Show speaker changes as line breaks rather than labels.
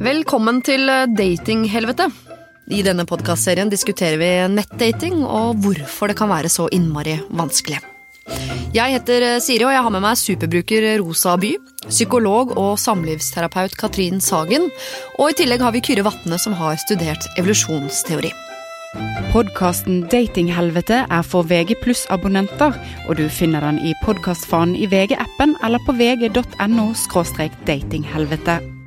Velkommen til eh, Datinghelvete. I denne podkastserien diskuterer vi nettdating og hvorfor det kan være så innmari vanskelig. Jeg heter eh, Siri, og jeg har med meg superbruker Rosa By, psykolog og samlivsterapeut Katrin Sagen, og i tillegg har vi Kyrre Vatne, som har studert evolusjonsteori.
Podkasten Datinghelvete er for VG abonnenter, og du finner den i podkastfanen i VG-appen eller på vg.no datinghelvete.